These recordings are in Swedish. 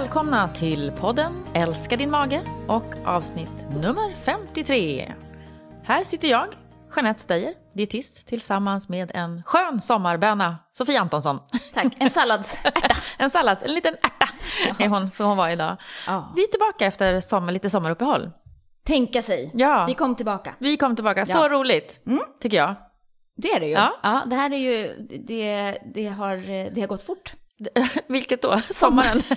Välkomna till podden Älska din mage och avsnitt nummer 53. Här sitter jag, Jeanette Steyer, dietist, tillsammans med en skön sommarböna, Sofie Antonsson. Tack, en salladsärta. en sallads, en liten ärta är hon, för hon var idag. Ja. Vi är tillbaka efter sommar, lite sommaruppehåll. Tänka sig. Ja. Vi kom tillbaka. Vi kom tillbaka, så Ja. roligt, tycker jag. Det är det ju. Ja. Ja. det här är ju, det, det, har, det har gått fort. Vilket då? Sommaren?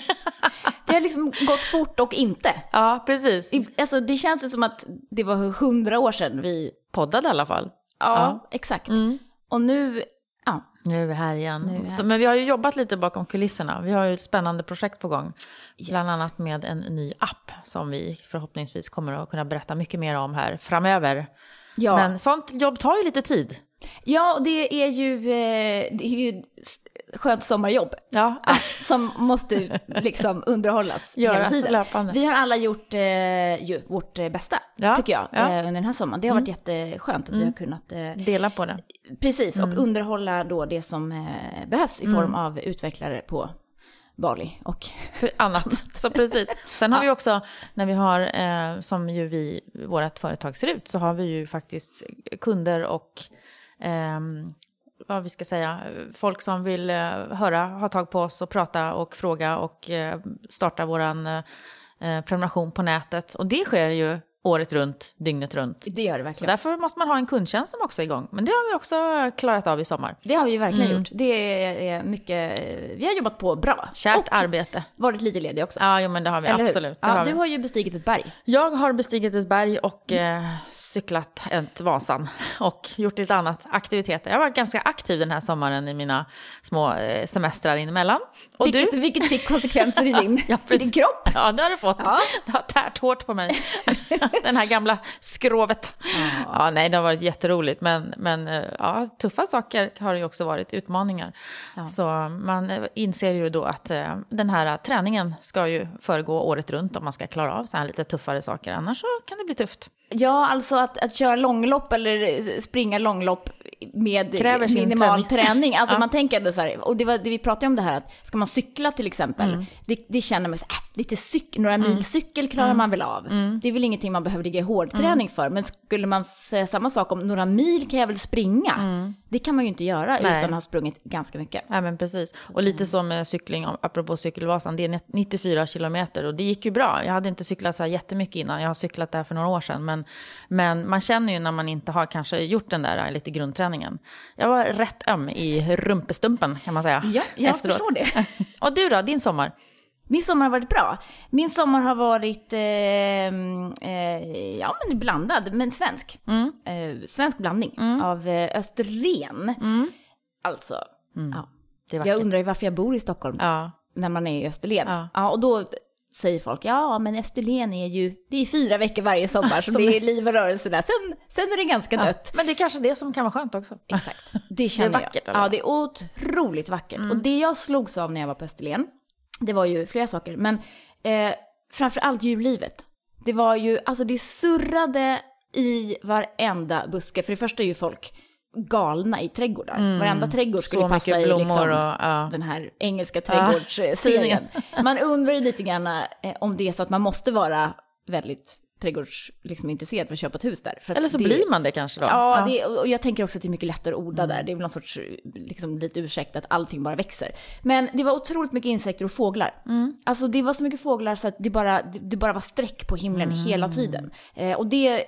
Det har liksom gått fort och inte. ja, precis. Alltså det känns ju som att det var hundra år sedan vi, Poddade i alla fall. ja, Ja. exakt. Mm. Och nu, ja, Nu är vi här igen. Vi här. Så, men vi har ju jobbat lite bakom kulisserna. Vi har ju ett spännande projekt på gång. Bland annat med en ny app som vi förhoppningsvis kommer att kunna berätta mycket mer om här framöver. ja. Men sånt jobb tar ju lite tid. ja och det är ju, eh, det är ju skönt sommarjobb. Ja, Ja, som måste liksom underhållas hela Göras tiden. löpande. Vi har alla gjort eh, ju, vårt eh, bästa, Ja, tycker jag, ja. Mm. eh, under den här sommaren. Det har varit jätteskönt att vi har kunnat eh, dela på det. Precis, Mm. och underhålla då det som eh, behövs i form av utvecklare på Bali. Och annat. Så precis. Sen har vi också, när vi har, eh, som ju vi, vårt företag ser ut, så har vi ju faktiskt kunder och ehm, vad vi ska säga, folk som vill eh, höra, ha tag på oss och prata och fråga och eh, starta våran eh, prenumeration på nätet. Och det sker ju året runt, dygnet runt. det gör det Så verkligen. därför måste man ha en kundtjänst som också är igång. Men det har vi också klarat av i sommar. Det har vi verkligen Mm. gjort. Det är mycket, vi har jobbat på bra. Kärt och arbete. varit lite lediga också. Ja, jo, men det har vi Eller absolut. Det Ja, har du vi. har ju bestigit ett berg. Jag har bestigit ett berg och eh, cyklat ett Vasan och gjort lite annat aktiviteter. Jag har varit ganska aktiv den här sommaren i mina små eh, semestrar emellan. Och vilket, du? vilket fick konsekvenser i din, Ja, i din kropp. Ja, det har du fått. Ja. Det har tärt hårt på mig. den här gamla skrovet. Ja. nej, det har varit jätteroligt. Men, men eh, ja, tuffa saker har det ju också varit, utmaningar. Ja. Så man eh, inser ju då att eh, den här träningen ska ju föregå året runt om man ska klara av så här lite tuffare saker. Annars så kan det bli tufft. Ja, alltså att, att köra långlopp eller springa långlopp med Kräver minimal träning. träning. Alltså Ja. man tänker så här, och det, var, det vi pratade om det här att ska man cykla till exempel, Mm. det, det känner man så här, äh, lite cyk, några mil cykel klarar man väl av. Mm. Det är väl ingenting man behöver ligga i hårdträning för, men skulle man säga samma sak om några mil kan jag väl springa? Det kan man ju inte göra. Nej. utan att ha sprungit ganska mycket. Ja, men precis. Och lite så med cykling, apropå cykelvasan, det är 94 kilometer och det gick ju bra. Jag hade inte cyklat så här jättemycket innan, jag har cyklat där för några år sedan. Men, men man känner ju när man inte har kanske gjort den där lite grundträningen. Jag var rätt öm i rumpestumpen kan man säga. Ja, jag efteråt. förstår det. Och du då, din sommar? Min sommar har varit bra. Min sommar har varit, eh, eh, ja men blandad, men svensk. Mm. Eh, svensk blandning av eh, Österlen. Alltså, ja. Mm. Det är jag undrar ju varför jag bor i Stockholm Ja, när man är i Österlen. Ja. Ja. och då säger folk, ja men Österlen är ju, det är fyra veckor varje sommar så Som det är liv och rörelse där. Sen, sen är det ganska ja. dött. Men det är kanske det som kan vara skönt också. Exakt, det känner vackert, jag. eller? Ja, det är otroligt vackert. Och det jag slogs av när jag var på Österlen, det var ju flera saker, men eh, framför allt djurlivet. Det var ju, alltså det surrade i varenda buske. För det första är ju folk galna i trädgårdar. Varenda trädgård skulle passa i liksom, och... Ja. den här engelska trädgårdsserien. Man undrar ju lite grann eh, om det är så att man måste vara väldigt trädgårdsintresserad liksom, för att köpa ett hus där. Eller så det- blir man det kanske då. Ja, Det, och jag tänker också att det är mycket lättare att odla där. Det är väl någon sorts, liksom, lite ursäkt att allting bara växer. Men det var otroligt mycket insekter och fåglar. Alltså det var så mycket fåglar så att det bara, det, bara var streck på himlen hela tiden. Eh, och det,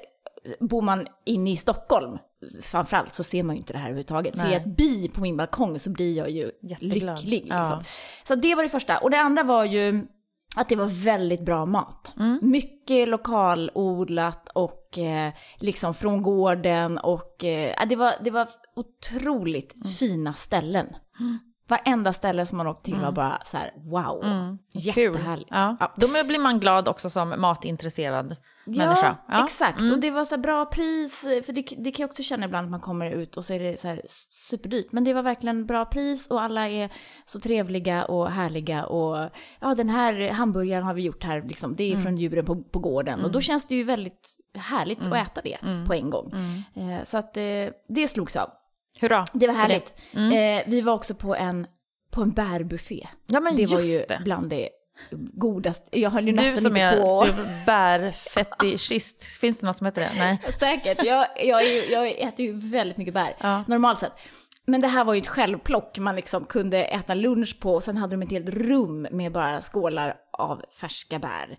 bor man inne i Stockholm, framförallt så ser man ju inte det här överhuvudtaget. Ser jag ett bi på min balkong så blir jag ju Jätteglad. lycklig. Liksom. Ja. Så det var det första. Och det andra var ju att det var väldigt bra mat. Mm. Mycket lokalodlat och eh, liksom från gården och eh, det, var, det var otroligt Mm. fina ställen. Varenda ställe som man åkte till var bara så här wow. Jättehärligt. Mm. Ja. Då blir man glad också som matintresserad människa. Ja, exakt. Och det var så bra pris, för det, det kan jag också känna ibland att man kommer ut och så är det så här superdyrt. Men det var verkligen bra pris och alla är så trevliga och härliga och ja, den här hamburgaren har vi gjort här, liksom, det är från djuren på, på gården. Och då känns det ju väldigt härligt att äta det på en gång. Eh, så att eh, det slogs av. Hurra. Det var härligt. Eh, vi var också på en, på en bärbuffé. Ja, men det var ju just det. bland det godast. Jag höll ju Du nästan som inte är på. typ bärfetischist, finns det något som heter det? Nej. Säkert. Jag, jag, är jag äter ju väldigt mycket bär, Ja. normalt sett. Men det här var ju ett självplock man liksom kunde äta lunch på och sen hade de ett helt rum med bara skålar av färska bär.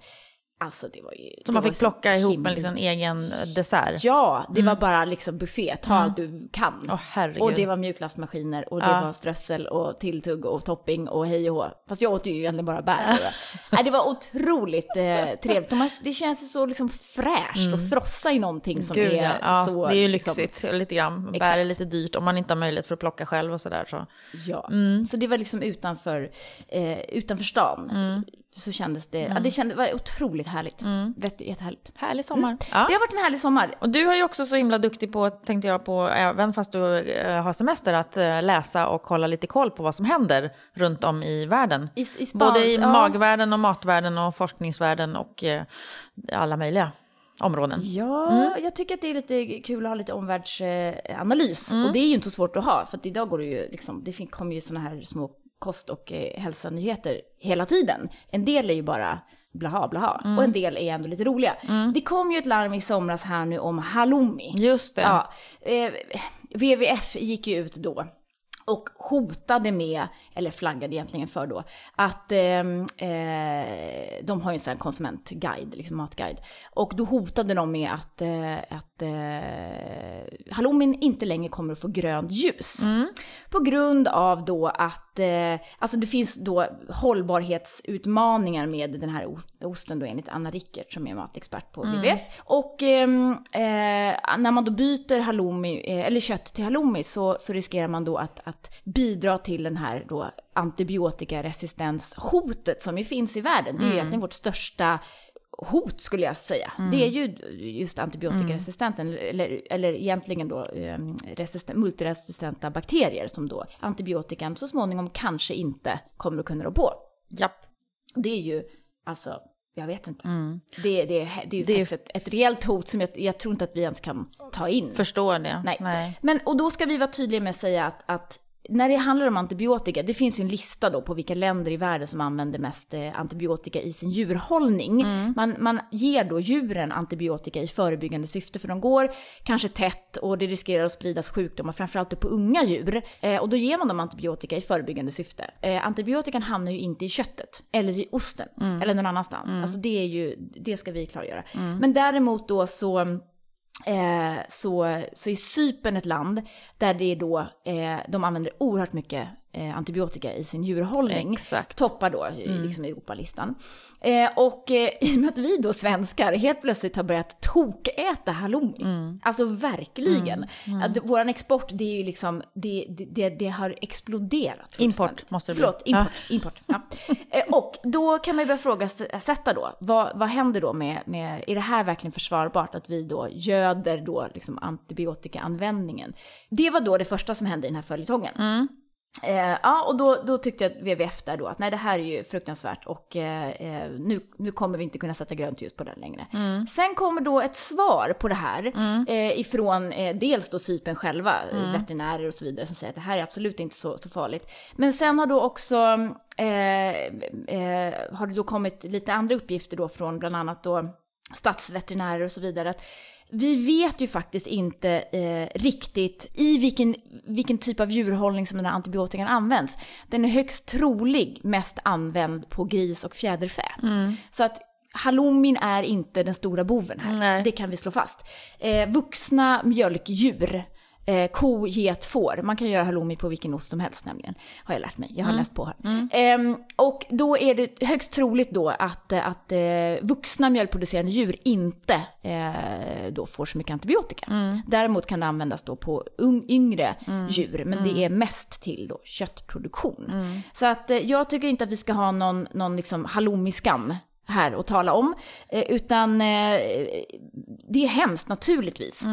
Alltså det var ju... Så man fick plocka ihop himla- en liksom egen dessert? Ja, det var bara liksom buffé, ta allt du kan. Mm. Herregud. och det var mjukglassmaskiner och det Ja. var strössel och tilltugg och topping och hej och hå. Fast jag åt ju egentligen bara bär. Nej, det var otroligt eh, trevligt. Och man, det känns så liksom fräscht att frossa i någonting som Mm. Gud, är ja. ja, så... det är ju liksom- lyxigt lite grann. Bär Exakt. är lite dyrt om man inte har möjlighet för att plocka själv och sådär. Så. Ja, Mm. så det var liksom utanför, eh, utanför stan. Mm. Så kändes det, ja det kändes, var otroligt härligt. Mm. Jättehärligt. Härlig sommar. Det Ja. har varit en härlig sommar. Och du har ju också så himla duktig på, tänkte jag på, även fast du eh, har semester, att eh, läsa och hålla lite koll på vad som händer runt om i världen. I, i spa, Både i ja. magvärlden och matvärlden och forskningsvärlden och eh, alla möjliga områden. Ja, Mm. jag tycker att det är lite kul att ha lite omvärldsanalys. Mm. Och det är ju inte så svårt att ha, för att idag går det ju liksom, det kommer ju sådana här små kost och eh, hälsanyheter hela tiden. En del är ju bara blaha blaha, Mm. och en del är ändå lite roliga. Det kom ju ett larm i somras här nu om halloumi. Just det. Ja, eh, WWF gick ju ut då och hotade med, eller flaggade egentligen för då, att ehm, eh, de har ju en sån här konsumentguide, liksom matguide. Och då hotade de med att, eh, att eh, halloumin inte längre kommer att få grönt ljus. På grund av då att, eh, alltså det finns då hållbarhetsutmaningar med den här osten då enligt Anna Rickert som är matexpert på WWF. Och ehm, eh, när man då byter halloumi, eh, eller kött till halloumi så, så riskerar man då att, att bidra till den här då antibiotikaresistenshotet som ju finns i världen. Det är ju egentligen vårt största hot skulle jag säga. Det är ju just antibiotikaresistenten, eller, eller egentligen då eh, resisten, multiresistenta bakterier som då antibiotikan så småningom kanske inte kommer att kunna rå på. Japp. Det är ju, alltså, jag vet inte. Mm. Det, det, det är ju Det är- ett, ett reellt hot som jag, jag tror inte att vi ens kan ta in. Förstår det. Nej. Men, och då ska vi vara tydliga med att säga att, att när det handlar om antibiotika, det finns ju en lista då på vilka länder i världen som använder mest eh, antibiotika i sin djurhållning. Man, man ger då djuren antibiotika i förebyggande syfte, för de går kanske tätt och det riskerar att spridas sjukdomar, framförallt på unga djur. Eh, och då ger man dem antibiotika i förebyggande syfte. Eh, antibiotikan hamnar ju inte i köttet, eller i osten, eller någon annanstans. Alltså det är ju, det ska vi klargöra. Men däremot då så Eh, så, så är Cypern ett land där det är då, eh, de använder oerhört mycket antibiotika i sin djurhållning. Exakt. Toppar då i liksom Europalistan. Eh, och eh, i och med att vi då svenskar helt plötsligt har börjat tokäta halloumi. Alltså verkligen. Att våran export, det är ju liksom, det, det, det, det har exploderat. Import måste det bli. Förlåt, import. import ja. Eh, Och då kan man ju börja frågasätta då, vad, vad händer då med, med, är det här verkligen försvarbart att vi då göder då liksom antibiotikaanvändningen? Det var då det första som hände i den här följetongen. Eh, ja, och då, då tyckte WWF där då att nej, det här är ju fruktansvärt och eh, eh, nu, nu kommer vi inte kunna sätta grönt ljus på den längre. Sen kommer då ett svar på det här eh, ifrån eh, dels då Cypern själva, eh, veterinärer och så vidare, som säger att det här är absolut inte så, så farligt. Men sen har då också har det då kommit lite andra uppgifter då från bland annat då stadsveterinärer och så vidare. Att vi vet ju faktiskt inte eh, riktigt i vilken, vilken typ av djurhållning som den här antibiotikan används. Den är högst trolig mest använd på gris och fjäderfä. Så att halloumin är inte den stora boven här. Nej. Det kan vi slå fast. Eh, vuxna mjölkdjur Eh, ko, get, får. Man kan göra halloumi på vilken ost som helst nämligen. Har jag lärt mig. Jag har läst på här. Ehm, och då är det högst troligt då att, eh, att eh, vuxna mjölkproducerande djur inte eh, då får så mycket antibiotika. Däremot kan det användas då på ung, yngre djur, men det är mest till då köttproduktion. Så att eh, jag tycker inte att vi ska ha någon, någon liksom halloumi-skam här att tala om, eh, utan eh, det är hemskt naturligtvis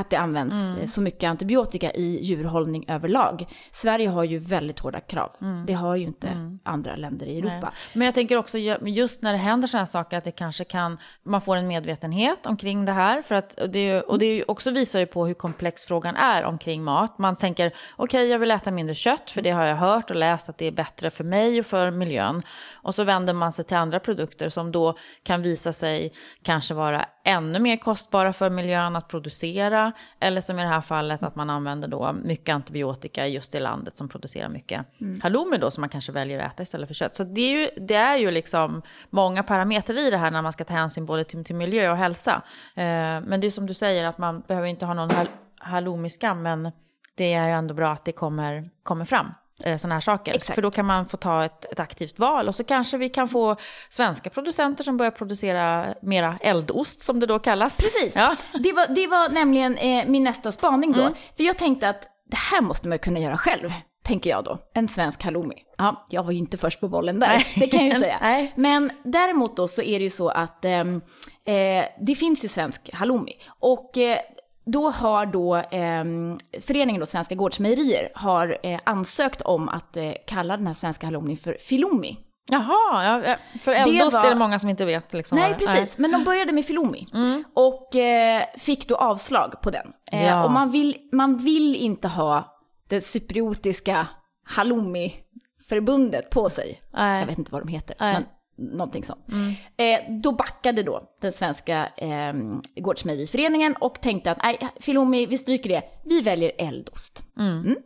att det används Mm. eh, så mycket antibiotika i djurhållning överlag. Sverige har ju väldigt hårda krav. Det har ju inte andra länder i Europa. Mm. Nej. Men jag tänker också ju- just när det händer sådana saker att det kanske kan, man får en medvetenhet omkring det här. För att, och det, och det också visar ju på hur komplex frågan är omkring mat. Man tänker, okej jag vill äta mindre kött för det har jag hört och läst att det är bättre för mig och för miljön. Och så vänder man sig till andra produkter som då kan visa sig kanske vara ännu mer kostbara för miljön att producera. Eller som i det här fallet att man använder då mycket antibiotika i just det landet som producerar mycket halloumi då som man kanske väljer att äta istället för kött. Så det är ju, det är ju liksom många parametrar i det här när man ska ta hänsyn både till, till miljö och hälsa. Eh, men det är som du säger att man behöver inte ha någon hal- halloumi-skam men det är ju ändå bra att det kommer, kommer fram sådana här saker. Exakt. För då kan man få ta ett, ett aktivt val och så kanske vi kan få svenska producenter som börjar producera mera eldost som det då kallas. Precis. Ja. Det, var, det var nämligen eh, min nästa spaning Mm. då. För jag tänkte att det här måste man kunna göra själv, tänker jag då. En svensk halloumi. Ja, jag var ju inte först på bollen där, Nej. det kan jag ju säga. Nej. Men däremot då så är det ju så att ehm, eh, det finns ju svensk halloumi. Och eh, då har då ehm, föreningen då Svenska Gårdsmejerier har eh, ansökt om att eh, kalla den här svenska halloumin för filomi. Jaha, ja, för eldost var- är det många som inte vet. Liksom, Nej, precis. Men de började med filomi. Och eh, fick då avslag på den. Eh, Ja. Och man vill, man vill inte ha det cypriotiska halloumi-förbundet på sig. Nej. Jag vet inte vad de heter, Nej. men någonting sånt. Eh, då backade då den svenska eh, gårdsmejeriföreningen och tänkte att nej, filomi, vi stryker det. Vi väljer eldost. Mm.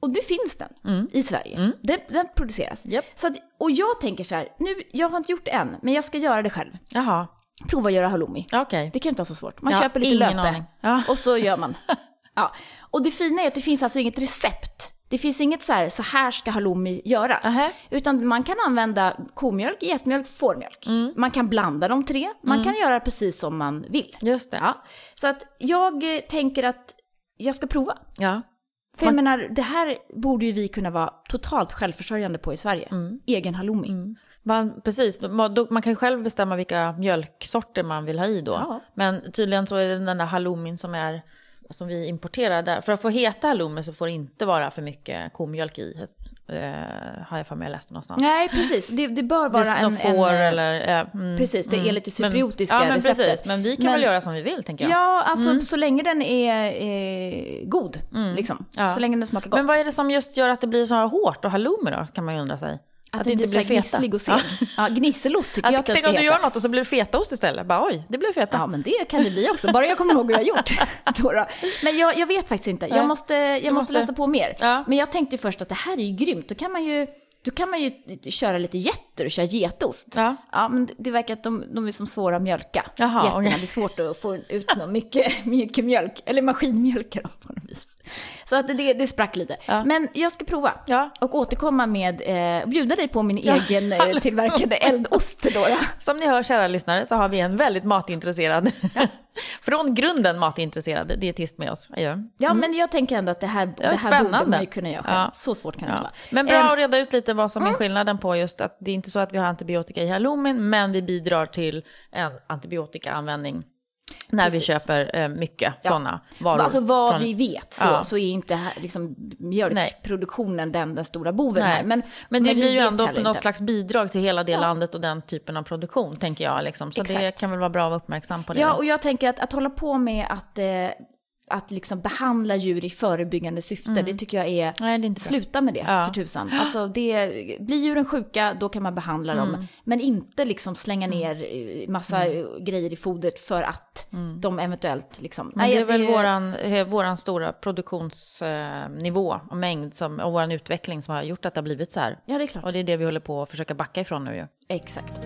Och det finns den i Sverige. Den, den produceras. Japp. Så att, och jag tänker så här, nu, jag har inte gjort det än, men jag ska göra det själv. Jaha, Prova att göra halloumi. okej. Det kan inte vara så svårt. Man har köper lite löpe. Ja. och så gör man. Ja. Och det fina är att det finns alltså inget recept. Det finns inget så här, så här ska halloumi göras. Nähä. Utan man kan använda komjölk, getmjölk, fårmjölk. Mm. Man kan blanda de tre. Man kan göra precis som man vill. Just det. Ja. Så att jag eh, tänker att jag ska prova. Ja. För jag menar, det här borde ju vi kunna vara totalt självförsörjande på i Sverige. Mm. Egen halloumi. Man, precis, man, då, man kan ju själv bestämma vilka mjölksorter man vill ha i då. Ja. Men tydligen så är det den där halloumin som är som vi importerar där. För att få heta halloumi så får det inte vara för mycket komjölk i. Eh, har jag för mig jag läste någonstans. Nej, precis. Det, det bör Det vara är en... får en, eh, eller... eh, mm, Precis, det är mm. lite Men- cypriotiska Ja, men receptet. precis. Men vi kan Men- väl göra som vi vill, tänker jag. Ja, alltså så länge den är eh, god, liksom. Mm. Ja. Så länge den smakar gott. Men vad är det som just gör att det blir så här hårt och halloumi då, kan man ju undra sig. Att, den blir, så här gnisslig och sen. Ja. gnisselost tycker jag Att, att den tänk ska om du heta. gör något och så blir det fetaost istället. Bara oj, det blev feta. Ja, men det kan det bli också. Bara jag kommer ihåg hur jag gjort. Men jag, jag vet faktiskt inte. Jag måste, jag måste måste- läsa på mer. Ja. Men jag tänkte ju först att det här är ju grymt. Då kan man ju, då kan man ju köra lite getter och köra getost. Ja. Ja, men det- verkar att de, de är som svåra att mjölka. Jaha, Getterna, okej. det är svårt att få ut någon mycket, mycket mjölk. Eller maskinmjölka dem på något vis. Så att det, det sprack lite. Ja. Men jag ska prova. Ja. Och återkomma med, eh, bjuda dig på min egen eh, tillverkade eldost då. då. Som ni hör, kära lyssnare, så har vi en väldigt matintresserad, från grunden matintresserad dietist med oss. Ja. Ja, men jag tänker ändå att det här, det här borde man ju kunna göra själv. Ja. Så svårt kan det Ja. vara. Men bra Ehm, att reda ut lite vad som är skillnaden på just att det är inte så att vi har antibiotika i halloumin, men vi bidrar till en antibiotikaanvändning när vi Precis. köper eh, mycket sådana varor. Alltså vad från- vi vet så, Ja. så är inte liksom, mjölkproduktionen den, den stora boven Nej. här. Men, Men det vi blir ju ändå något inte. slags bidrag till hela det Ja. landet och den typen av produktion, tänker jag. Liksom. Så det Exakt. kan väl vara bra att vara uppmärksam på det. Ja, och jag tänker att, att hålla på med att, eh, att liksom behandla djur i förebyggande syfte, det tycker jag är... Nej, är. Sluta med det, Ja. för tusan. Alltså det, blir djuren sjuka, då kan man behandla Mm. dem. Men inte liksom slänga ner eh, massa eh, grejer i fodret för att de eventuellt liksom... Mm. Men det är väl det- våran, eh, våran stora produktionsnivå och mängd som, och vår utveckling som har gjort att det har blivit så här. Ja, det är klart. Och det är det vi håller på att försöka backa ifrån nu ju. Exakt.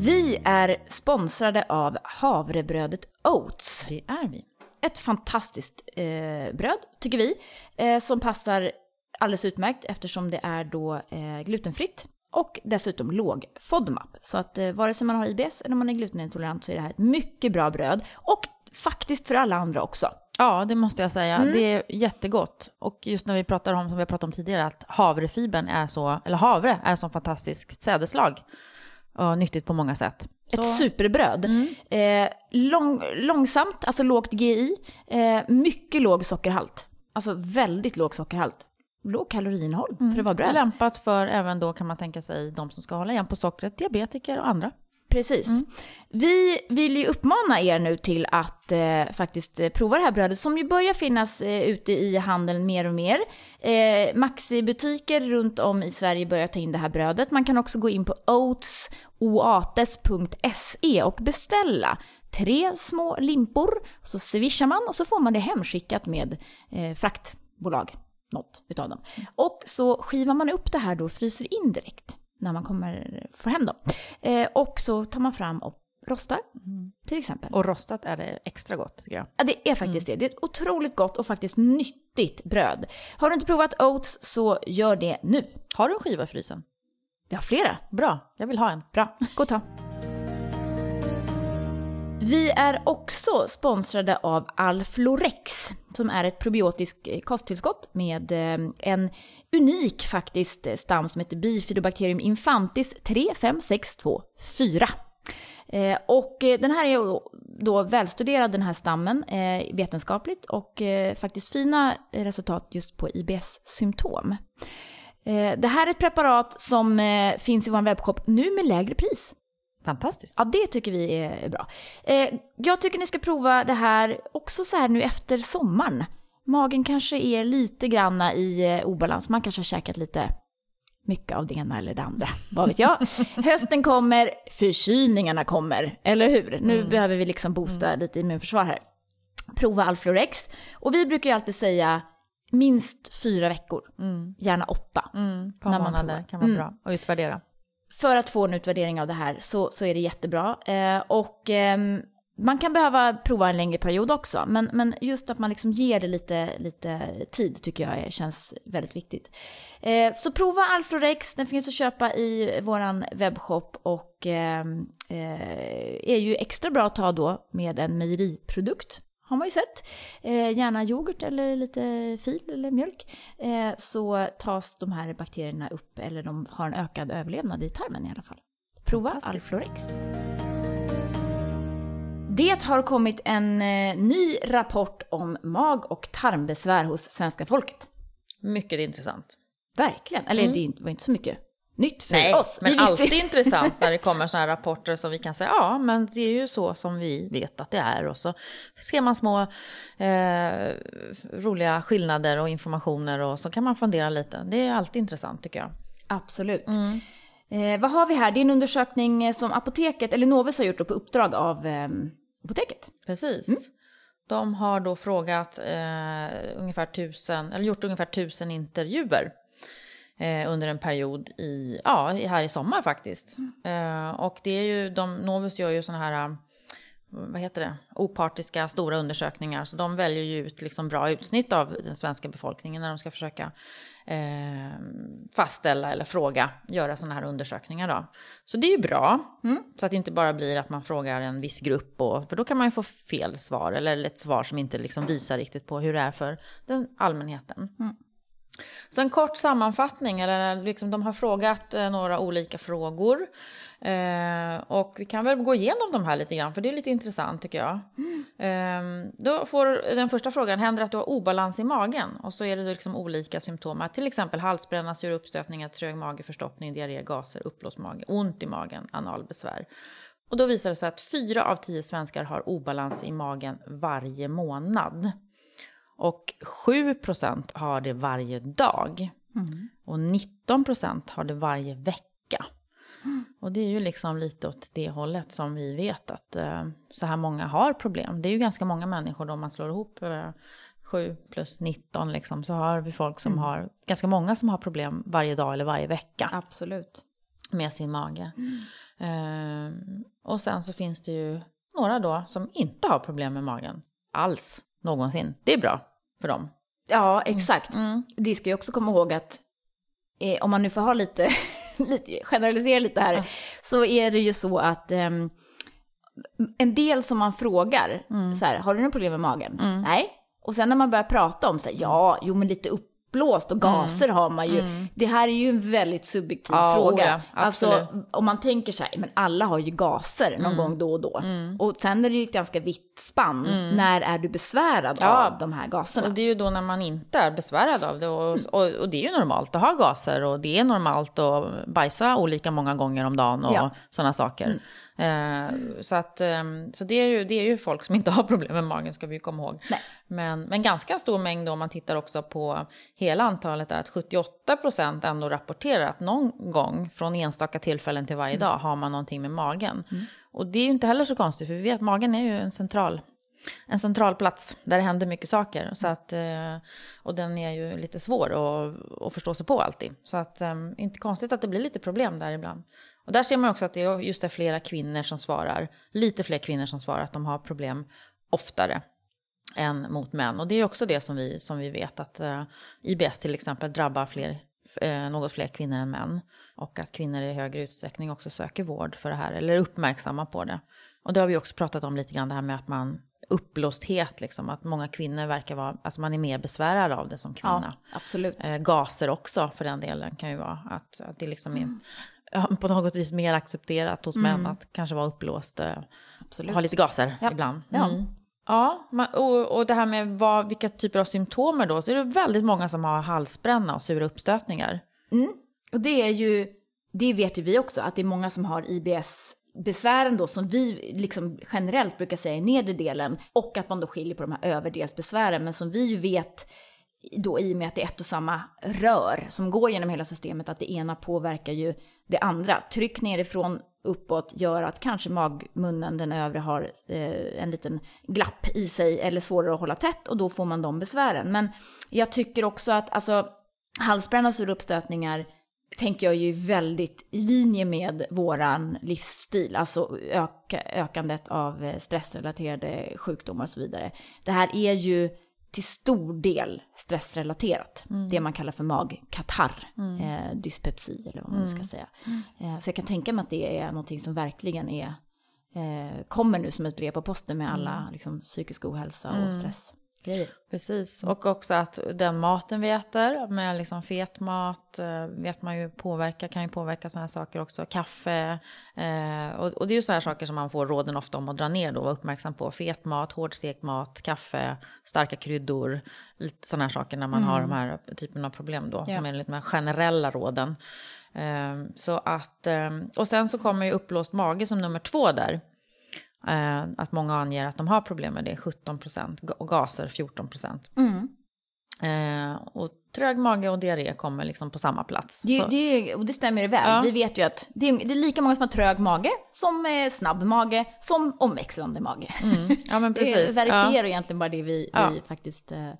Vi är sponsrade av havrebrödet Oats. Det är vi. Ett fantastiskt eh, bröd, tycker vi, eh, som passar alldeles utmärkt eftersom det är då eh, glutenfritt och dessutom låg FODMAP. Så att eh, vare sig man har IBS eller man är glutenintolerant så är det här ett mycket bra bröd och faktiskt för alla andra också. Ja, det måste jag säga. Mm. Det är jättegott. Och just när vi pratar om, som vi har pratat om tidigare, att havrefibern är så, eller havre är så fantastiskt sädeslag. Ja, nyttigt på många sätt. Ett superbröd. Eh, lång, långsamt, alltså lågt GI. Eh, mycket låg sockerhalt. Alltså väldigt låg sockerhalt. Låg kaloriinnehåll för att vara bröd. Lämpat för även då kan man tänka sig de som ska hålla igen på sockret, diabetiker och andra. Precis. Vi vill ju uppmana er nu till att eh, faktiskt eh, prova det här brödet som ju börjar finnas eh, ute i handeln mer och mer. Eh, Maxi-butiker runt om i Sverige börjar ta in det här brödet. Man kan också gå in på oates.se och beställa tre små limpor. Så swishar man och så får man det hemskickat med eh, fraktbolag, något utav dem. Och så skivar man upp det här då och fryser in direkt när man kommer få hem dem. Eh, och så tar man fram och rostar, till exempel. Och rostat är det extra gott tycker jag. Ja, det är faktiskt det. Det är ett otroligt gott och faktiskt nyttigt bröd. Har du inte provat oats så gör det nu. Har du en skiva i frysen? Vi har flera. Bra, jag vill ha en. Bra, gå och ta. Vi är också sponsrade av Alflorex som är ett probiotiskt eh, kosttillskott med eh, en unik faktiskt eh, stam som heter Bifidobacterium infantis 35624. Eh, och eh, den här är då välstuderad den här stammen vetenskapligt och faktiskt fina resultat just på IBS-symptom. Det här är ett preparat som finns i vår webbshop nu med lägre pris. Fantastiskt. Ja, det tycker vi är bra. Jag tycker ni ska prova det här också så här nu efter sommaren. Magen kanske är lite granna i eh, obalans. Man kanske har käkat lite mycket av det ena eller det andra. Vad vet jag. Hösten kommer, förkylningarna kommer, eller hur? Nu behöver vi liksom boosta lite immunförsvar här. Prova Alflorex. Och vi brukar ju alltid säga minst fyra veckor, gärna åtta. Mm, par När man månader provar. kan vara Mm. bra att utvärdera. för att få en utvärdering av det här så, så är det jättebra. Eh, och ehm, man kan behöva prova en längre period också, men, men just att man liksom ger det lite, lite tid tycker jag är, känns väldigt viktigt. Eh, så prova Alflorex, den finns att köpa i våran webbshop och ehm, eh, är ju extra bra att ta då med en mejeriprodukt. Har man ju sett. Eh, gärna yoghurt eller lite fil eller mjölk. Eh, så tas de här bakterierna upp eller de har en ökad överlevnad i tarmen i alla fall. Prova. Alflorex. Det har kommit en eh, ny rapport om mag och tarmbesvär hos svenska folket. Mycket intressant. Verkligen. Eller det var inte så mycket nytt för Nej, oss. men alltid intressant när det kommer sådana här rapporter som vi kan säga, ja, men det är ju så som vi vet att det är. Och så ser man små eh, roliga skillnader och informationer och så kan man fundera lite. Det är alltid intressant tycker jag. Absolut. Eh, vad har vi här? Det är en undersökning som apoteket, eller Novus har gjort på uppdrag av eh, apoteket. Precis. De har då frågat eh, ungefär tusen, eller gjort ungefär tusen intervjuer eh, under en period i, ja, här i sommar faktiskt. Eh, och det är ju, de, Novus gör ju sådana här, eh, vad heter det, opartiska stora undersökningar. Så de väljer ju ut liksom bra utsnitt av den svenska befolkningen när de ska försöka eh, fastställa eller fråga, göra sådana här undersökningar då. Så det är ju bra. Så att det inte bara blir att man frågar en viss grupp, och, för då kan man ju få fel svar eller ett svar som inte liksom visar riktigt på hur det är för den allmänheten. Så en kort sammanfattning, eller liksom de har frågat eh, några olika frågor. Eh, och vi kan väl gå igenom de här lite grann, för det är lite intressant tycker jag. Eh, då får den första frågan, händer att du har obalans i magen? Och så är det liksom olika symptom, till exempel halsbränna, sura uppstötningar, trög mage, förstoppning, diarré, gaser, uppblåst mage, ont i magen, analbesvär. Och då visar det sig att fyra av tio svenskar har obalans i magen varje månad. Och 7% har det varje dag. Och 19% har det varje vecka. Och det är ju liksom lite åt det hållet som vi vet att eh, så här många har problem. Det är ju ganska många människor då om man slår ihop eh, 7 plus 19 liksom, så har vi folk som har, ganska många som har problem varje dag eller varje vecka Absolut. med sin mage. Eh, och sen så finns det ju några då som inte har problem med magen alls någonsin. Det är bra för dem. Ja, exakt. Mm. Det ska ju också komma ihåg att eh, om man nu får ha lite, lite generalisera lite här, så är det ju så att ehm, en del som man frågar, Mm. så här, har du något problem med magen? Nej. Och sen när man börjar prata om så här, ja, jo men lite upp, uppblåst och gaser har man ju. Det här är ju en väldigt subjektiv Ja, fråga. oh ja, alltså om man tänker så här, men alla har ju gaser någon gång då och då. Och sen är det ju ett ganska vitt spann. När är du besvärad Ja. av de här gaserna? Och det är ju då när man inte är besvärad av det. Och, och, och det är ju normalt att ha gaser och det är normalt att bajsa olika många gånger om dagen och Ja. sådana saker. Eh, så att, ehm, så det, är ju, det är ju folk som inte har problem med magen ska vi ju komma ihåg. Nej. Men, men ganska stor mängd då, om man tittar också på hela antalet, är att 78 procent ändå rapporterar att någon gång från enstaka tillfällen till varje dag har man någonting med magen. Och det är ju inte heller så konstigt, för vi vet att magen är ju en central en central plats där det händer mycket saker. Så att, eh, och den är ju lite svår att, att förstå sig på alltid. Så att, eh, inte konstigt att det blir lite problem där ibland. Och där ser man också att det är just det flera kvinnor som svarar, lite fler kvinnor som svarar att de har problem oftare än mot män. Och det är också det som vi, som vi vet att eh, IBS till exempel drabbar fler, eh, något fler kvinnor än män. Och att kvinnor i högre utsträckning också söker vård för det här, eller är uppmärksamma på det. Och det har vi också pratat om lite grann, det här med att man uppblåsthet, liksom, att många kvinnor verkar vara, alltså man är mer besvärad av det som kvinna. ja, absolut. Eh, gaser också för den delen kan ju vara att, att det liksom är Mm. På något vis mer accepterat hos män att kanske vara uppblåst, eh, Absolut. ha lite gaser Ja. ibland. Ja. Mm. Ja, och, det här med vad, vilka typer av symptomer då, så är det väldigt många som har halsbränna och sura uppstötningar. Och det är ju, det vet ju vi också, att det är många som har IBS-besvären då, som vi liksom generellt brukar säga i nedre delen, och att man då skiljer på de här överdelsbesvären, men som vi ju vet då i och med att det är ett och samma rör som går genom hela systemet, att det ena påverkar ju det andra. Tryck nerifrån uppåt gör att kanske magmunnen, den övre, har eh, en liten glapp i sig eller svårare att hålla tätt och då får man de besvären. Men jag tycker också att alltså, halsbränna och sura uppstötningar tänker jag ju väldigt i linje med våran livsstil, alltså öka, ökandet av eh, stressrelaterade sjukdomar och så vidare. Det här är ju till stor del stressrelaterat. Det man kallar för magkatarr, eh, dyspepsi eller vad man nu ska säga. Eh, så jag kan tänka mig att det är någonting som verkligen är, eh, kommer nu som ett brev på posten med alla liksom, psykisk ohälsa och stressgrejer. Precis, och också att den maten vi äter, med liksom fet mat, eh, vet man ju påverka, kan ju påverka sådana här saker också. Kaffe, eh, och, och det är ju sådana här saker som man får råden ofta om att dra ner då, vara uppmärksam på. Fet mat, hårdstekt mat, kaffe, starka kryddor, lite sådana här saker när man har de här typen av problem då, Ja. som är lite mer generella råden. Eh, så att, eh, och sen så kommer ju uppblåst mage som nummer två där. Eh, att många anger att de har problem med det, 17 procent, och gaser 14 procent. Mm. Eh, och trög mage och diarré kommer liksom på samma plats. Det, det, och det stämmer väl. Ja. Vi vet ju att det är, det är lika många som har trög mage, som eh, snabb mage, som omväxlande mage. ja, men Det precis. verifierar egentligen bara det vi, Ja. vi faktiskt eh,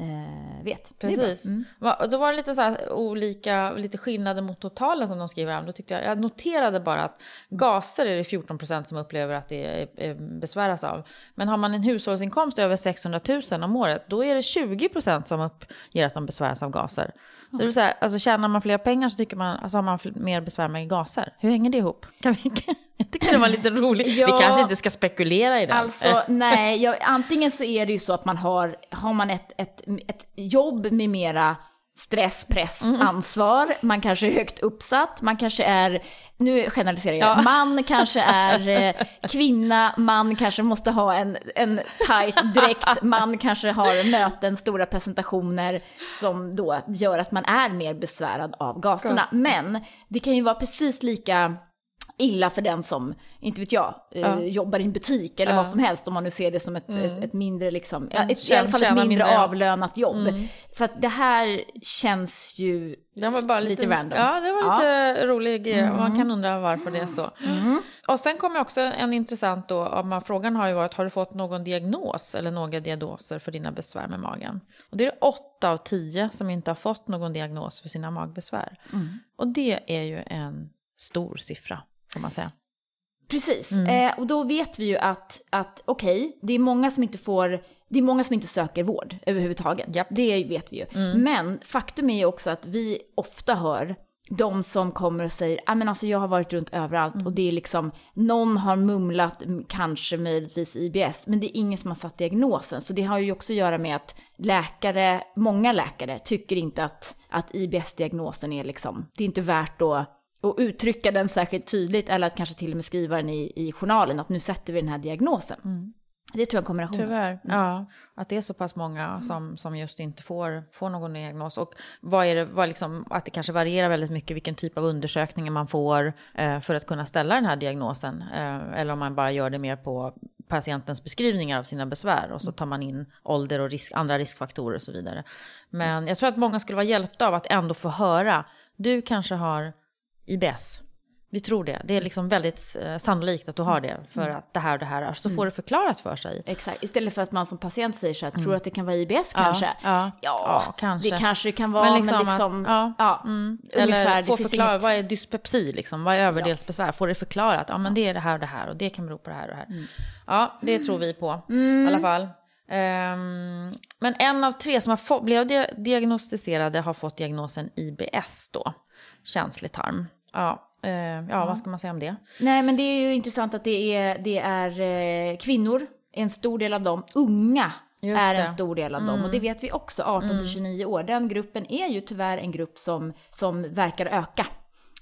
eh, vet. Precis. Mm. Va- Då var det lite, så olika, lite skillnader mot totalen som de skriver här. Då tyckte jag, jag noterade bara att gaser är det 14 procent som upplever att det är, är, besväras av. Men har man en hushållsinkomst över 600 000 om året, då är det 20 procent som uppger att de besväras av gaser. Så det vill säga, alltså tjänar man fler pengar så tycker man, alltså har man mer besvär med gaser. Hur hänger det ihop? Kan vi, jag tycker det var lite roligt. Ja. Vi kanske inte ska spekulera i det. Alltså, nej, jag, antingen så är det ju så att man har, har man ett, ett, ett jobb med mera stress, press, Mm. ansvar, man kanske är högt uppsatt, man kanske är, nu generaliserar jag, Ja. man kanske är eh, kvinna, man kanske måste ha en, en tight dräkt, man kanske har möten, stora presentationer som då gör att man är mer besvärad av gaserna. Gas. Men det kan ju vara precis lika illa för den som, inte vet jag, eh, Ja. jobbar i en butik eller Ja. vad som helst om man nu ser det som ett, ett, ett mindre, liksom, ja, Mm, ett, i alla fall ett mindre, mindre, ja. avlönat jobb. Så att det här känns ju Den var bara lite, Lite random. Ja, det var Ja. lite rolig. eh, Man kan undra varför det är så. Och sen kommer också en intressant då, om man, frågan har ju varit, har du fått någon diagnos eller några diagnoser för dina besvär med magen? Och det är åtta av tio som inte har fått någon diagnos för sina magbesvär. Och det är ju en stor siffra, får man säga. Precis, Mm. eh, och då vet vi ju att, att okej, det är många som inte får, det är många som inte söker vård överhuvudtaget. Japp. Det vet vi ju. Mm. Men faktum är ju också att vi ofta hör de som kommer och säger, ah, men alltså jag har varit runt överallt och det är liksom, någon har mumlat, kanske möjligtvis IBS, men det är ingen som har satt diagnosen. Så det har ju också att göra med att läkare, många läkare tycker inte att, att IBS-diagnosen är liksom, det är inte värt att och uttrycka den särskilt tydligt eller att kanske till och med skriva den i, i journalen att nu sätter vi den här diagnosen. Det tror jag är en kombination. Tyvärr, ja. Att det är så pass många som, som just inte får, får någon diagnos. Och vad är det, vad liksom, att det kanske varierar väldigt mycket vilken typ av undersökningar man får eh, för att kunna ställa den här diagnosen. Eh, eller om man bara gör det mer på patientens beskrivningar av sina besvär och så tar man in ålder och risk, andra riskfaktorer och så vidare. Men jag tror att många skulle vara hjälpta av att ändå få höra, du kanske har IBS. Vi tror det. Det är liksom väldigt eh, sannolikt att du har det för att det här och det här. Så får det förklarat för sig. Exakt, istället för att man som patient säger så här, tror du att det kan vara IBS kanske? Mm. ja. ja, Ja, kanske. det kanske det kan vara, men liksom, att- ja. ja, Mm. ungefär, Eller få förklara, inget- vad är dyspepsi liksom? Vad är överdelsbesvär? Får det förklarat? Ja, men det är det här och det här och det kan bero på det här och det här. Mm. Ja, det tror vi på i alla fall. Ehm, men en av tre som har fått, blev dia- diagnostiserade har fått diagnosen IBS då. Känslig tarm. Ja, eh, ja vad ska man säga om det? Nej, men det är ju intressant att det är, det är eh, kvinnor, en stor del av dem, unga Just är det. en stor del av dem. Och det vet vi också, 18 till 29 år. Den gruppen är ju tyvärr en grupp som, som verkar öka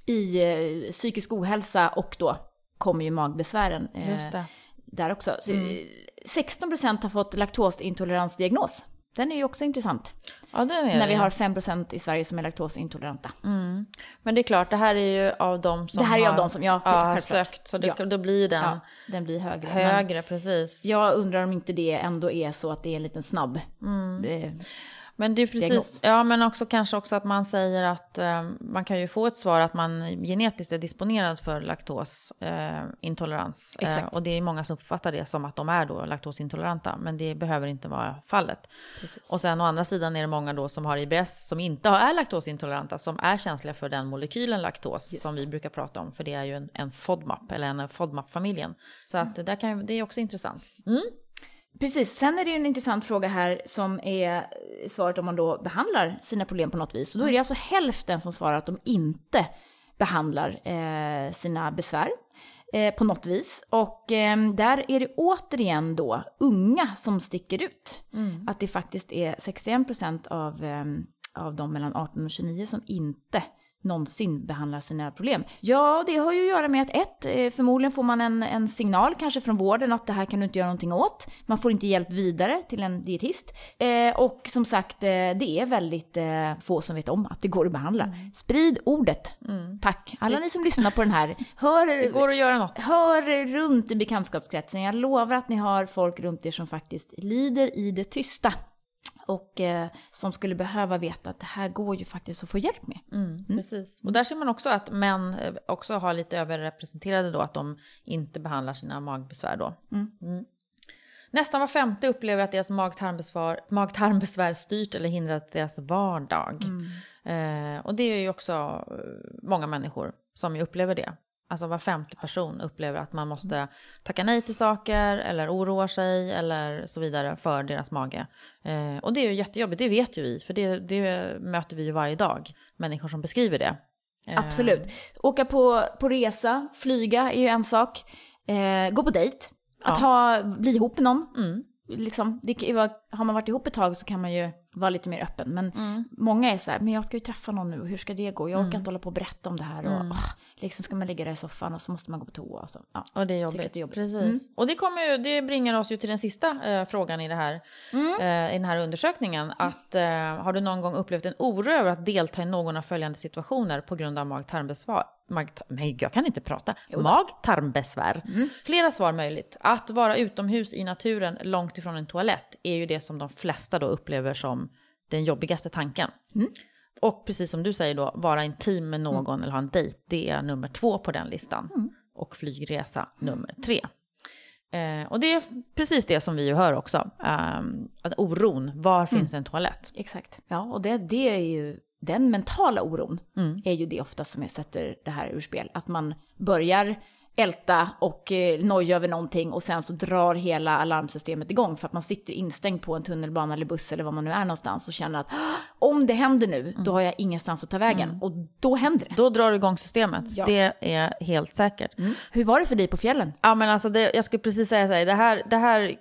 i eh, psykisk ohälsa och då kommer ju magbesvären eh, Just det. där också. Så, eh, 16% har fått laktosintoleransdiagnos. Den är ju också intressant. Ja, När det vi har 5% i Sverige som är laktosintoleranta. Men det är klart, det här är ju av de som Det här är har, av de som- ja, ja, har sökt. Så det, Ja. då blir den Ja, den blir högre. Högre, precis. Jag undrar om inte det ändå är så att det är en liten snabb. Det, Men det är precis, diagnos. ja men också kanske också att man säger att eh, man kan ju få ett svar att man genetiskt är disponerad för laktosintolerans. Eh, eh, och det är många som uppfattar det som att de är då laktosintoleranta, men det behöver inte vara fallet. Precis. Och sen å andra sidan är det många då som har IBS som inte är laktosintoleranta, som är känsliga för den molekylen laktos som vi brukar prata om, för det är ju en, en FODMAP, eller en FODMAP-familjen. Så att det, där kan, det är också intressant. Precis, sen är det ju en intressant fråga här som är svaret om man då behandlar sina problem på något vis. Och då är det alltså hälften som svarar att de inte behandlar eh, sina besvär eh, på något vis. Och eh, där är det återigen då unga som sticker ut. Att det faktiskt är 61% av, eh, av de mellan 18 och 29 som inte någonsin behandlar sina problem. Ja, det har ju att göra med att ett, eh, förmodligen får man en, en signal kanske från vården att det här kan du inte göra någonting åt. Man får inte hjälp vidare till en dietist. Eh, och som sagt, eh, det är väldigt eh, få som vet om att det går att behandla. Sprid ordet. Tack. Alla ni som lyssnar på den här, hör, Det går att göra något. hör runt i bekantskapskretsen. Jag lovar att ni har folk runt er som faktiskt lider i det tysta. Och eh, som skulle behöva veta att det här går ju faktiskt att få hjälp med. Mm, Precis. Och där ser man också att män eh, också har lite överrepresenterade då, att de inte behandlar sina magbesvär då. Mm. Nästan var femte upplever att deras mag-tarmbesvär, mag-tarmbesvär styrt eller hindrat deras vardag. Eh, och det är ju också eh, många människor som upplever det. Alltså var femte person upplever att man måste tacka nej till saker eller oroa sig eller så vidare för deras mage. Eh, och det är ju jättejobbigt, det vet ju vi, för det, det möter vi ju varje dag. Människor som beskriver det. Eh, Absolut. Åka på, på resa, flyga är ju en sak. Eh, gå på dejt. Att ha, bli ihop med någon. Mm. Liksom, det kan ju vara, har man varit ihop ett tag så kan man ju vara lite mer öppen. Men Mm. många är så här, men jag ska ju träffa någon nu, och hur ska det gå? Jag orkar inte hålla på och berätta om det här. Och, Mm. åh, liksom ska man ligga där i soffan och så måste man gå på toa. Och så. Ja. Och det är jobbigt. det är jobbigt. Precis. Mm. Och det, kommer ju, det bringar oss ju till den sista eh, frågan i, det här, Mm. eh, i den här undersökningen. Att, eh, har du någon gång upplevt en oro över att delta i någon av följande situationer på grund av mag-tarmbesvär? Mag nej, jag kan inte prata. Mag-tarmbesvär. Mm. Flera svar möjligt. Att vara utomhus i naturen långt ifrån en toalett är ju det som de flesta då upplever som den jobbigaste tanken. Mm. Och precis som du säger då, vara intim med någon eller ha en dejt, det är nummer två på den listan. Mm. Och flygresa nummer tre. Eh, och det är precis det som vi ju hör också. ehm, att oron, var finns det en toalett? Exakt. Ja, och det, det är ju den mentala oron Mm. är ju det ofta som jag sätter det här ur spel. Att man börjar älta och eh, noja över någonting och sen så drar hela alarmsystemet igång för att man sitter instängd på en tunnelbana eller buss eller var man nu är någonstans och känner att om det händer nu, då har jag ingenstans att ta vägen. Och då händer det. Då drar du igång systemet. Ja. Det är helt säkert. Hur var det för dig på fjällen? Ja, men alltså det, jag skulle precis säga så här, det här, det här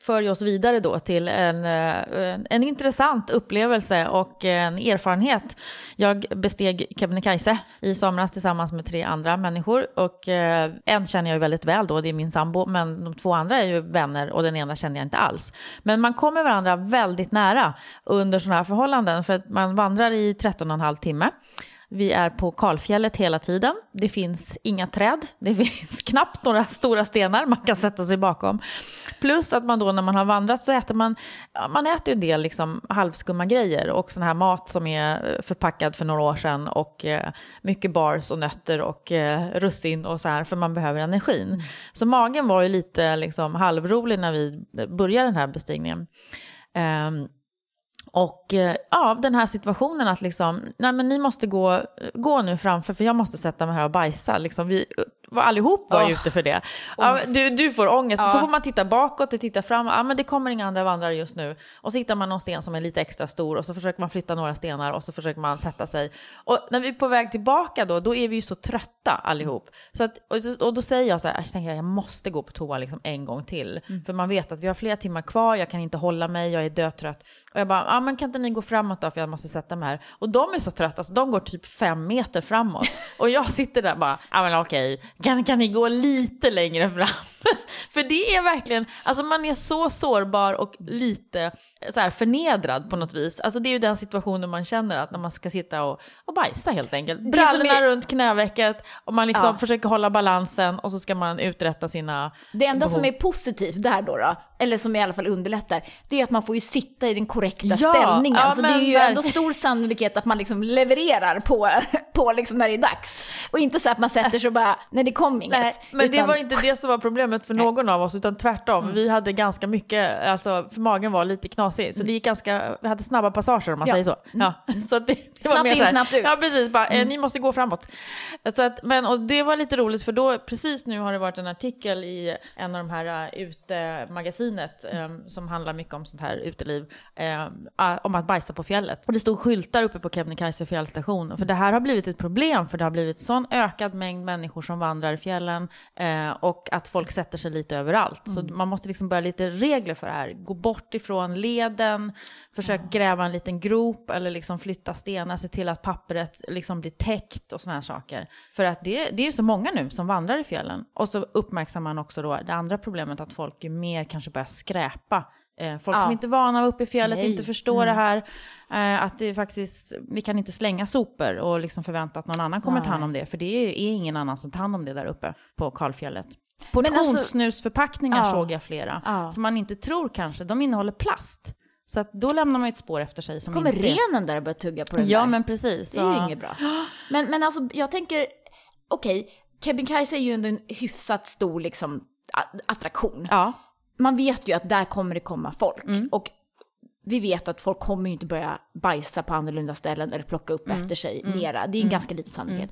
för oss vidare då till en, eh, en, en intressant upplevelse och en erfarenhet. Jag besteg Kebnekaise i somras tillsammans med tre andra människor och eh, en känner jag väldigt väl då, det är min sambo, men de två andra är ju vänner och den ena känner jag inte alls. Men man kommer varandra väldigt nära under sådana här förhållanden för att man vandrar i 13,5 timme. Vi är på kalfjället hela tiden. Det finns inga träd. Det finns knappt några stora stenar man kan sätta sig bakom. Plus att man då när man har vandrat så äter man, man äter en del liksom halvskumma grejer och sån här mat som är eh, förpackad för några år sedan och eh, mycket bars och nötter och eh, russin och så här för man behöver energin. Så magen var ju lite liksom halvrolig när vi började den här bestigningen. Ehm, och eh, ja, den här situationen att liksom, nej men ni måste gå, gå nu framför för jag måste sätta mig här och bajsa. Liksom, vi var allihop var ju Åh. ute för det. Ja, du, du får ångest, Ja. så får man titta bakåt och titta fram. Ja, men det kommer inga andra vandrare just nu. Och så hittar man någon sten som är lite extra stor och så försöker man flytta några stenar och så försöker man sätta sig. Och när vi är på väg tillbaka då, då är vi ju så trötta allihop. Så att, och, och då säger jag så här, jag tänker jag måste gå på toa liksom en gång till. För man vet att vi har flera timmar kvar, jag kan inte hålla mig, jag är dötrött. Och jag bara, ja men kan inte ni gå framåt då för jag måste sätta mig här. Och de är så trötta så de går typ fem meter framåt. Och jag sitter där bara, ja men okej, kan, kan ni gå lite längre fram? för det är verkligen, alltså man är så sårbar och lite så här förnedrad på något vis. Alltså det är ju den situationen man känner att när man ska sitta och, och bajsa helt enkelt. som Brallorna är- runt knävecket och man liksom Ja. försöker hålla balansen och så ska man uträtta sina Det enda som behov. är positivt där då, då, eller som i alla fall underlättar, det är att man får ju sitta i den korrekta Ja, ställningen. ja, så det är ju verkligen. ändå stor sannolikhet att man liksom levererar på, på liksom när det är dags. Och inte så att man sätter sig och bara, nej det kom inget. Nej, men det Utan- var inte det som var problemet för någon av oss, utan tvärtom. Vi hade ganska mycket, alltså för magen var lite knasig, så det gick ganska, vi hade snabba passager om man Ja. säger så. Ja, så det, det var Snabbt in, snabbt ut. Ja, precis. Bara, eh, ni måste gå framåt. Så att, men, och det var lite roligt, för då, precis nu har det varit en artikel i en av de här uh, utemagasinet um, som handlar mycket om sånt här uteliv, um, uh, om att bajsa på fjället. Och det stod skyltar uppe på Kebnekaise fjällstation. För det här har blivit ett problem, för det har blivit sån ökad mängd människor som vandrar i fjällen eh, och att folk sätter sig lite överallt. Så man måste liksom börja lite regler för det här. Gå bort ifrån leden, försök gräva en liten grop eller liksom flytta stenar, se till att pappret liksom blir täckt och här saker. För att det, det är ju så många nu som vandrar i fjällen. Och så uppmärksammar man också då det andra problemet att folk ju mer kanske börjar skräpa. Eh, folk Ja. som inte är vana att vara uppe i fjället, Nej. inte förstår det här. Eh, att det faktiskt, vi kan inte slänga sopor och liksom förvänta att någon annan kommer ta hand om det. För det är, ingen annan som tar hand om det där uppe på kalfjället. Alltså- Portionssnusförpackningar Ja. såg jag flera. Ja. Som man inte tror kanske, de innehåller plast. Så att då lämnar man ju ett spår efter sig som Kommer inte... renen där och börjar tugga på den Ja där? men precis. Det är ju inget bra. Men, men alltså, jag tänker, okej, Kebnekaise är ju ändå en hyfsat stor liksom, attraktion. Ja. Man vet ju att där kommer det komma folk. Mm. Och vi vet att folk kommer ju inte börja bajsa på annorlunda ställen eller plocka upp Mm. efter sig mera. Det är en ganska liten sannolikhet.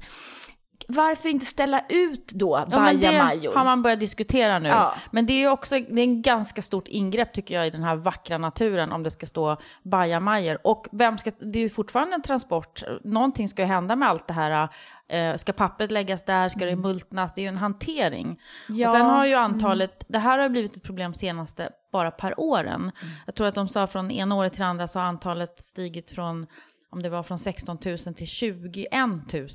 Varför inte ställa ut då Ja, men det bajamajor? har man börjat diskutera nu. Ja. Men det är ju också det är en ganska stort ingrepp tycker jag i den här vackra naturen om det ska stå bajamajor. Och vem ska, det är ju fortfarande en transport. Någonting ska ju hända med allt det här. Eh, ska pappret läggas där? Ska det multnas? Det är ju en hantering. Mm. Ja. Och sen har ju antalet, det här har blivit ett problem senaste bara per åren. Mm. Jag tror att de sa från ena året till andra så har antalet stigit från om det var från 16 000 till 21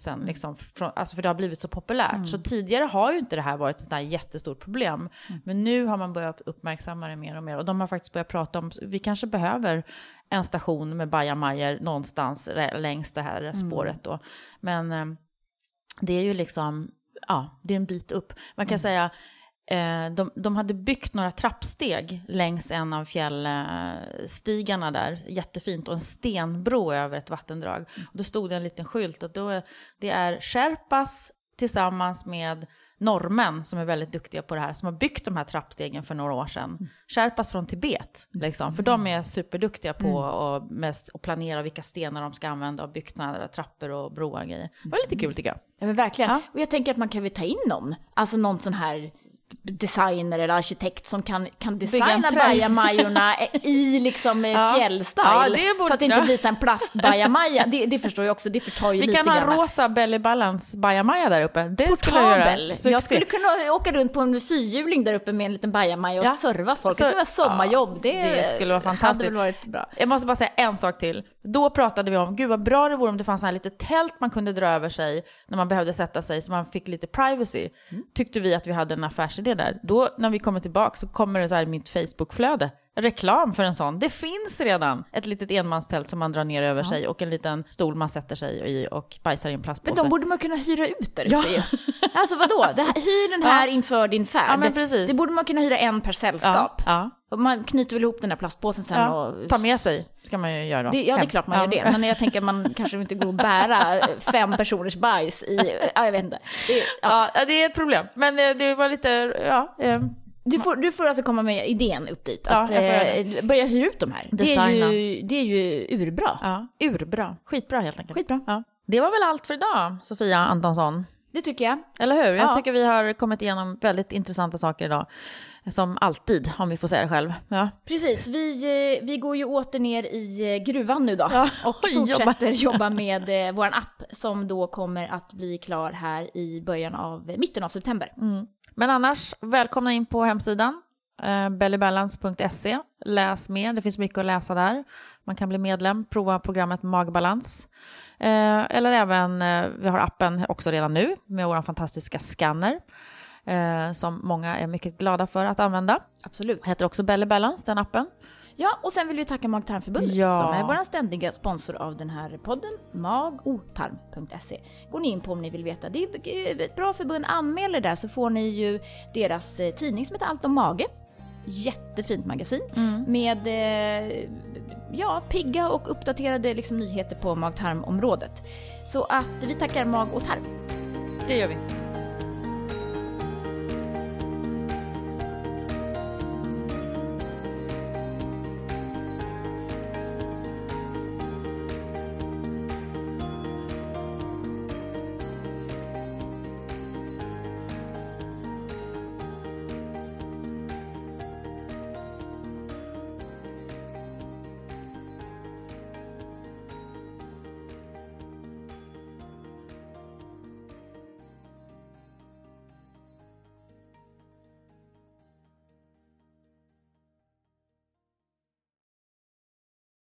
000, liksom, från, alltså för det har blivit så populärt. Så tidigare har ju inte det här varit ett sånt här jättestort problem. Men nu har man börjat uppmärksamma det mer och mer. Och de har faktiskt börjat prata om, vi kanske behöver en station med bajamajor någonstans längs det här spåret då. Men eh, det är ju liksom, ja, det är en bit upp. Man kan säga, eh, de, de hade byggt några trappsteg längs en av fjällstigarna där, jättefint, och en stenbro över ett vattendrag. Och då stod det en liten skylt att då, det är Sherpas tillsammans med norrmän som är väldigt duktiga på det här, som har byggt de här trappstegen för några år sedan. Sherpas från Tibet, liksom, för de är superduktiga på att med, att planera vilka stenar de ska använda och byggt sådana här trappor och broar och grejer. Det var lite kul tycker jag. Ja men verkligen. Ja. Och jag tänker att man kan väl ta in någon, alltså någon sån här designer eller arkitekt som kan, kan en designa bajamajorna i liksom eh, Ja. fjällstyle. Ja, det så att det inte blir så en plastbajamaja. Det, det förstår jag också, det förtar ju Vi lite kan ha grann. rosa Belly Balance bajamaja där uppe. Det skulle jag göra. Portabel. Succé. Jag skulle kunna åka runt på en fyrhjuling där uppe med en liten bajamaja och Ja. serva folk. Så- det skulle vara sommarjobb. Det, det skulle vara fantastiskt. hade varit bra. Jag måste bara säga en sak till. Då pratade vi om, gud vad bra det vore om det fanns här lite tält man kunde dra över sig när man behövde sätta sig så man fick lite privacy. Mm. Tyckte vi att vi hade en affärsidé där. Då när vi kommer tillbaka så kommer det så här i mitt Facebookflöde. Reklam för en sån. Det finns redan ett litet enmanstält som man drar ner över sig och en liten stol man sätter sig i och bajsar i en Men plastpåse. de borde man kunna hyra ut där Ja. uppe ju. Alltså vadå? Det här, hyr den här inför din färd. Ja, men precis. Det borde man kunna hyra en per sällskap. ja, Och man knyter väl ihop den där plastpåsen sen ja. och... Ta med sig ska man ju göra då. Det, ja, det är klart man gör det. Men jag tänker att man kanske inte går och bära fem personers bajs i... Ja, jag vet inte. Det, ja. Ja, det är ett problem. Men eh, det var lite, ja. eh, Du, får, du får alltså komma med idén upp dit. Att eh, börja hyra ut de här. Det är, ju, det är ju urbra. Ja, urbra. Skitbra helt enkelt. Skitbra. Ja. Det var väl allt för idag, Sofia Antonsson. Det tycker jag. Eller hur? Jag Ja. tycker vi har kommit igenom väldigt intressanta saker idag. Som alltid, om vi får säga det själv. Ja. Precis, vi, eh, vi går ju åter ner i eh, gruvan nu då Ja, och fortsätter jobba med eh, vår app som då kommer att bli klar här i början av, mitten av september. Men annars, välkomna in på hemsidan. Eh, bellybalance.se. Läs mer, det finns mycket att läsa där. Man kan bli medlem, prova programmet Magbalans. Eh, eller även, eh, vi har appen också redan nu med vår fantastiska scanner. Eh, som många är mycket glada för att använda. Absolut. Heter också Belly Balance, den appen. Ja, och sen vill vi tacka Mag-tarmförbundet Ja. som är vår ständiga sponsor av den här podden, magotarm.se. Går ni in på om ni vill veta. Det är ett bra förbund, anmäl er där så får ni ju deras eh, tidning som heter Allt om mage. Jättefint magasin med eh, ja, pigga och uppdaterade liksom, nyheter på mag-tarmområdet. Så att vi tackar mag och tarm. Det gör vi.